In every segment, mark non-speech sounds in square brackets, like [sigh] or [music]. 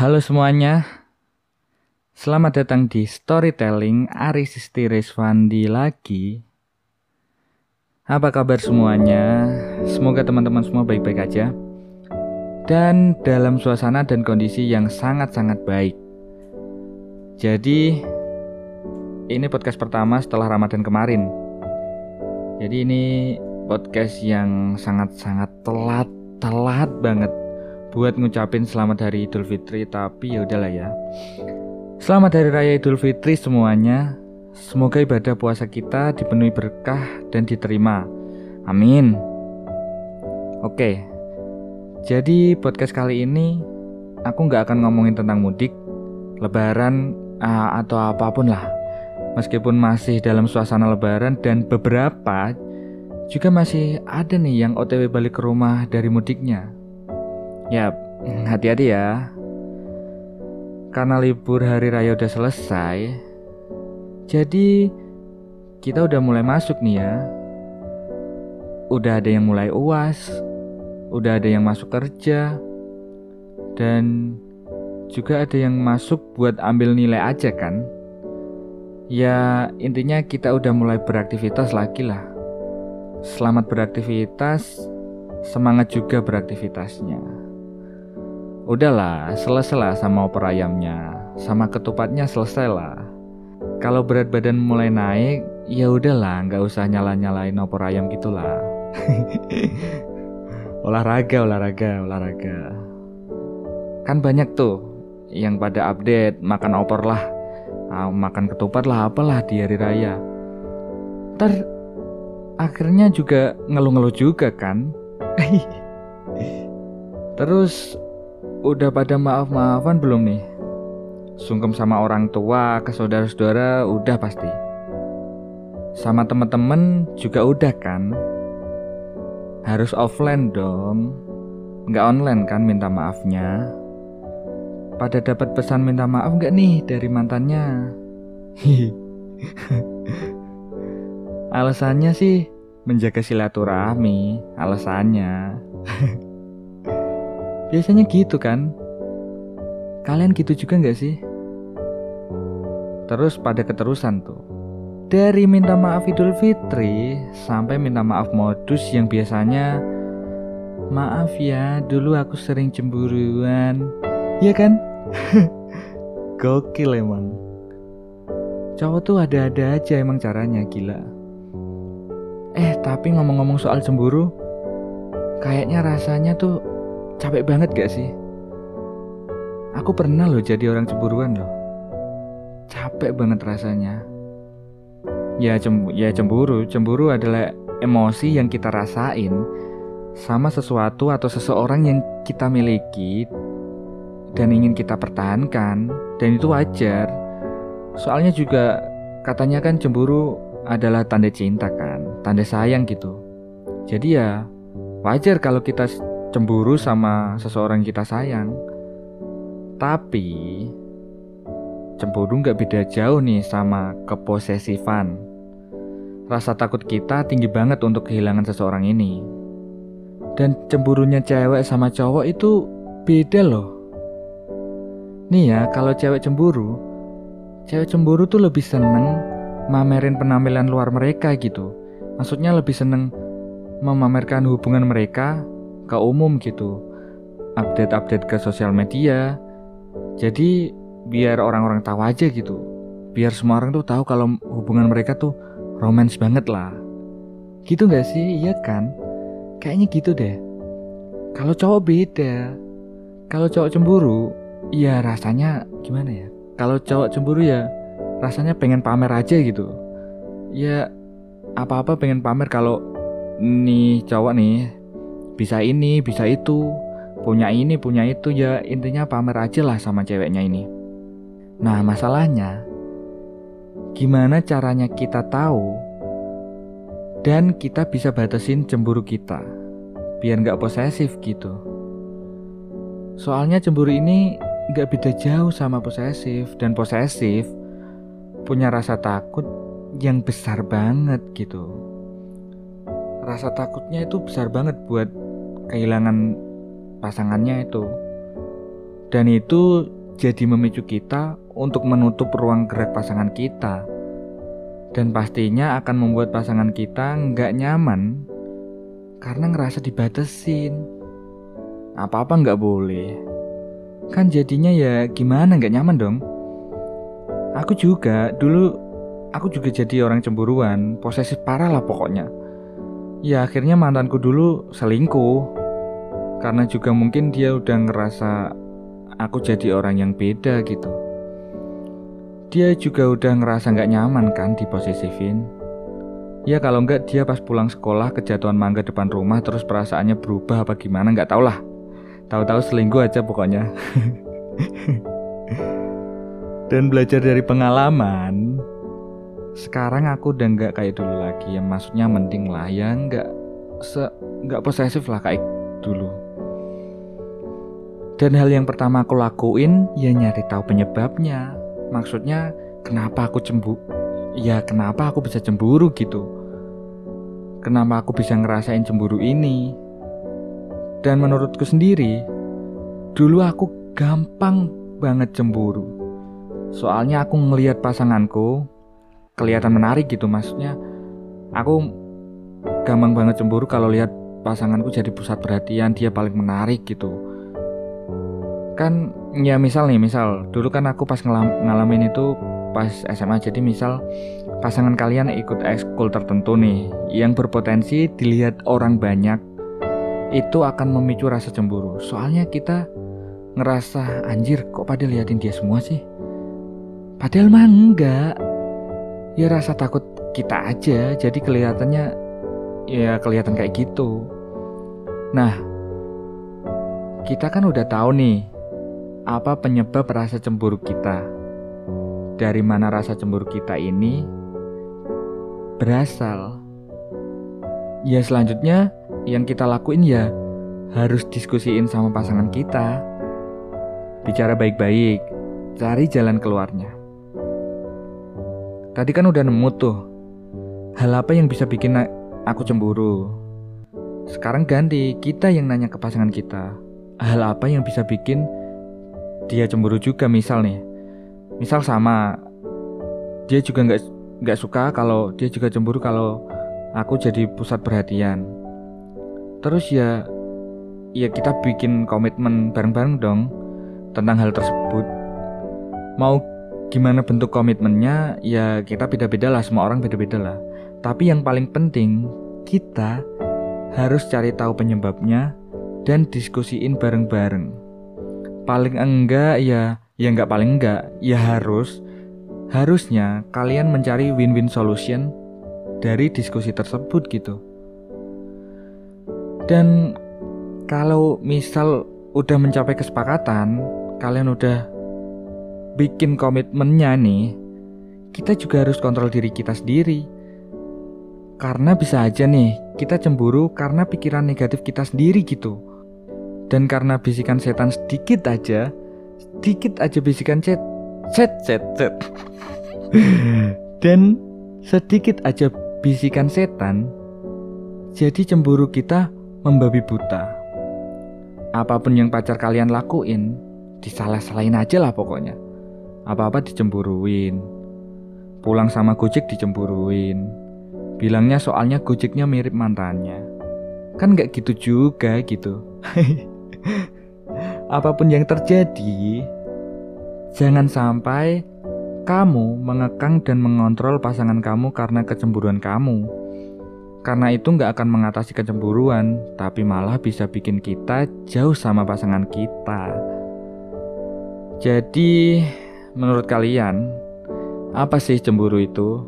Halo semuanya, selamat datang di Storytelling Ari Sisti Reswandi lagi. Apa kabar semuanya? Semoga teman-teman semua baik-baik aja dan dalam suasana dan kondisi yang sangat-sangat baik. Jadi, ini podcast pertama setelah Ramadan kemarin. Jadi ini podcast yang sangat-sangat telat, telat banget buat ngucapin selamat hari Idul Fitri, tapi ya udahlah ya. Selamat hari raya Idul Fitri semuanya. Semoga ibadah puasa kita dipenuhi berkah dan diterima. Amin. Oke. Jadi podcast kali ini aku nggak akan ngomongin tentang mudik, lebaran uh, atau apa pun lah. Meskipun masih dalam suasana lebaran dan beberapa juga masih ada nih yang OTW balik ke rumah dari mudiknya. Ya, hati-hati ya. Karena libur hari raya udah selesai, jadi kita udah mulai masuk nih ya. Udah ada yang mulai uas, udah ada yang masuk kerja, dan juga ada yang masuk buat ambil nilai aja kan. Ya, intinya kita udah mulai beraktivitas lagi lah. Selamat beraktivitas, semangat juga beraktivitasnya. Udahlah, selesai lah sama opor ayamnya, sama ketupatnya selesai lah. Kalau berat badan mulai naik, ya udahlah, nggak usah nyala-nyalain opor ayam gitulah. [laughs] olahraga, olahraga, olahraga. Kan banyak tuh yang pada update makan opor lah, ah, makan ketupat lah, apalah di hari raya. Ntar akhirnya juga ngeluh-ngeluh juga kan. [laughs] Terus Udah pada maaf-maafan belum nih? Sungkem sama orang tua, ke saudara-saudara udah pasti. Sama temen-temen juga udah kan? Harus offline dong. Nggak online kan minta maafnya. Pada dapat pesan minta maaf nggak nih dari mantannya? [laughs] Alasannya sih menjaga silaturahmi, alasannya. [laughs] Biasanya gitu kan? Kalian gitu juga nggak sih? Terus pada keterusan tuh. Dari minta maaf Idul Fitri sampai minta maaf modus yang biasanya Maaf ya, dulu aku sering cemburuan. Iya kan? [laughs] Gokil emang. Cowok tuh ada-ada aja emang caranya gila. Eh, tapi ngomong-ngomong soal cemburu, kayaknya rasanya tuh Capek banget gak sih? Aku pernah loh jadi orang cemburuan loh. Capek banget rasanya. Ya, cem ya cemburu, cemburu adalah emosi yang kita rasain sama sesuatu atau seseorang yang kita miliki dan ingin kita pertahankan dan itu wajar. Soalnya juga katanya kan cemburu adalah tanda cinta kan, tanda sayang gitu. Jadi ya wajar kalau kita cemburu sama seseorang kita sayang. Tapi cemburu nggak beda jauh nih sama keposesifan. Rasa takut kita tinggi banget untuk kehilangan seseorang ini. Dan cemburunya cewek sama cowok itu beda loh. Nih ya, kalau cewek cemburu, cewek cemburu tuh lebih seneng mamerin penampilan luar mereka gitu. Maksudnya lebih seneng memamerkan hubungan mereka ke umum gitu. Update-update ke sosial media. Jadi biar orang-orang tahu aja gitu. Biar semua orang tuh tahu kalau hubungan mereka tuh romance banget lah. Gitu gak sih? Iya kan? Kayaknya gitu deh. Kalau cowok beda. Kalau cowok cemburu ya rasanya gimana ya? Kalau cowok cemburu ya rasanya pengen pamer aja gitu. Ya apa-apa pengen pamer kalau nih cowok nih bisa ini bisa itu. Punya ini punya itu ya. Intinya pamer aja lah sama ceweknya ini. Nah masalahnya gimana caranya kita tahu dan kita bisa batasin cemburu kita? Biar nggak posesif gitu. Soalnya cemburu ini nggak beda jauh sama posesif. Dan posesif punya rasa takut yang besar banget gitu. Rasa takutnya itu besar banget buat kehilangan pasangannya itu Dan itu jadi memicu kita untuk menutup ruang gerak pasangan kita. Dan pastinya akan membuat pasangan kita nggak nyaman karena ngerasa dibatesin. Apa-apa nggak boleh. Kan jadinya ya gimana nggak nyaman dong. Aku juga dulu aku juga jadi orang cemburuan, posesif parah lah pokoknya. Ya akhirnya mantanku dulu selingkuh. Karena juga mungkin dia udah ngerasa aku jadi orang yang beda gitu. Dia juga udah ngerasa nggak nyaman kan di posisifin. Ya kalau nggak dia pas pulang sekolah kejatuhan mangga depan rumah terus perasaannya berubah apa gimana nggak tau lah. Tahu-tahu selingkuh aja pokoknya. [laughs] Dan belajar dari pengalaman, sekarang aku udah nggak kayak dulu lagi. Ya maksudnya mending lah ya nggak se nggak posesif lah kayak dulu. Dan hal yang pertama aku lakuin ya nyari tahu penyebabnya. Maksudnya kenapa aku cemburu? Ya kenapa aku bisa cemburu gitu? Kenapa aku bisa ngerasain cemburu ini? Dan menurutku sendiri, dulu aku gampang banget cemburu. Soalnya aku ngelihat pasanganku kelihatan menarik gitu maksudnya. Aku gampang banget cemburu kalau lihat pasanganku jadi pusat perhatian, dia paling menarik gitu kan ya misal nih misal dulu kan aku pas ngelam, ngalamin itu pas SMA jadi misal pasangan kalian ikut ekskul tertentu nih yang berpotensi dilihat orang banyak itu akan memicu rasa cemburu. Soalnya kita ngerasa anjir kok pada liatin dia semua sih? Padahal mah enggak. Ya rasa takut kita aja jadi kelihatannya ya kelihatan kayak gitu. Nah kita kan udah tahu nih apa penyebab rasa cemburu kita? Dari mana rasa cemburu kita ini berasal? Ya selanjutnya yang kita lakuin ya harus diskusiin sama pasangan kita. Bicara baik-baik, cari jalan keluarnya. Tadi kan udah nemu tuh hal apa yang bisa bikin aku cemburu. Sekarang ganti kita yang nanya ke pasangan kita. Hal apa yang bisa bikin dia cemburu juga misal nih. Misal sama dia juga nggak nggak suka kalau dia juga cemburu kalau aku jadi pusat perhatian. Terus ya ya kita bikin komitmen bareng-bareng dong tentang hal tersebut. Mau gimana bentuk komitmennya ya kita beda-beda lah semua orang beda-beda lah. Tapi yang paling penting kita harus cari tahu penyebabnya dan diskusiin bareng-bareng paling enggak ya ya enggak paling enggak. Ya harus harusnya kalian mencari win-win solution dari diskusi tersebut gitu. Dan kalau misal udah mencapai kesepakatan kalian udah bikin komitmennya nih kita juga harus kontrol diri kita sendiri. Karena bisa aja nih kita cemburu karena pikiran negatif kita sendiri gitu dan karena bisikan setan sedikit aja, sedikit aja bisikan cet, cet, cet, cet. [laughs] dan sedikit aja bisikan setan, jadi cemburu kita membabi buta. Apa pun yang pacar kalian lakuin, disalah-salahin aja lah pokoknya. Apa-apa dicemburuin. Pulang sama Gojek dicemburuin. Bilangnya soalnya Gojeknya mirip mantannya. Kan gak gitu juga gitu. [laughs] [laughs] Apa pun yang terjadi, jangan sampai kamu mengekang dan mengontrol pasangan kamu karena kecemburuan kamu. Karena itu nggak akan mengatasi kecemburuan, tapi malah bisa bikin kita jauh sama pasangan kita. Jadi, menurut kalian, apa sih cemburu itu?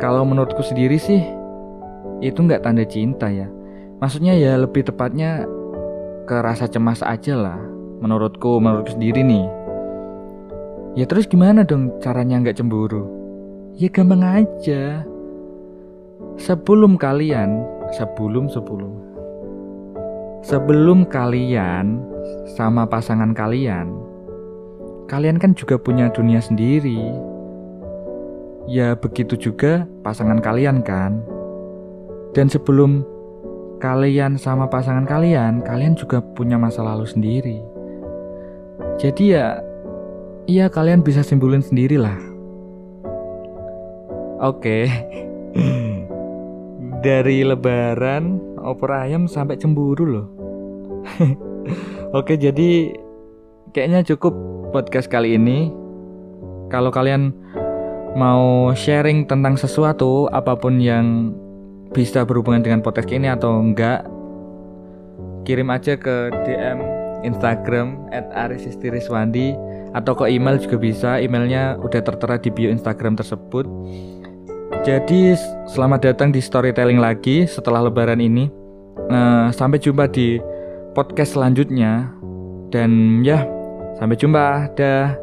Kalau menurutku sendiri sih, itu nggak tanda cinta ya maksudnya ya lebih tepatnya ke rasa cemas aja lah menurutku menurutku sendiri nih. Ya terus gimana dong caranya nggak cemburu? Ya gampang aja. Sebelum kalian sebelum sebelum. Sebelum kalian sama pasangan kalian kalian kan juga punya dunia sendiri. Ya begitu juga pasangan kalian kan. Dan sebelum kalian sama pasangan kalian, kalian juga punya masa lalu sendiri. Jadi ya, iya kalian bisa simpulin sendiri lah. Oke. [laughs] Dari lebaran opor ayam sampai cemburu loh. [laughs] Oke, jadi kayaknya cukup podcast kali ini. Kalau kalian mau sharing tentang sesuatu apa pun yang bisa berhubungan dengan podcast ini atau enggak, kirim aja ke DM Instagram @arisistiriswandi atau ke email juga bisa. Emailnya udah tertera di bio Instagram tersebut. Jadi selamat datang di storytelling lagi setelah Lebaran ini. Nah, sampai jumpa di podcast selanjutnya dan ya sampai jumpa. Dah.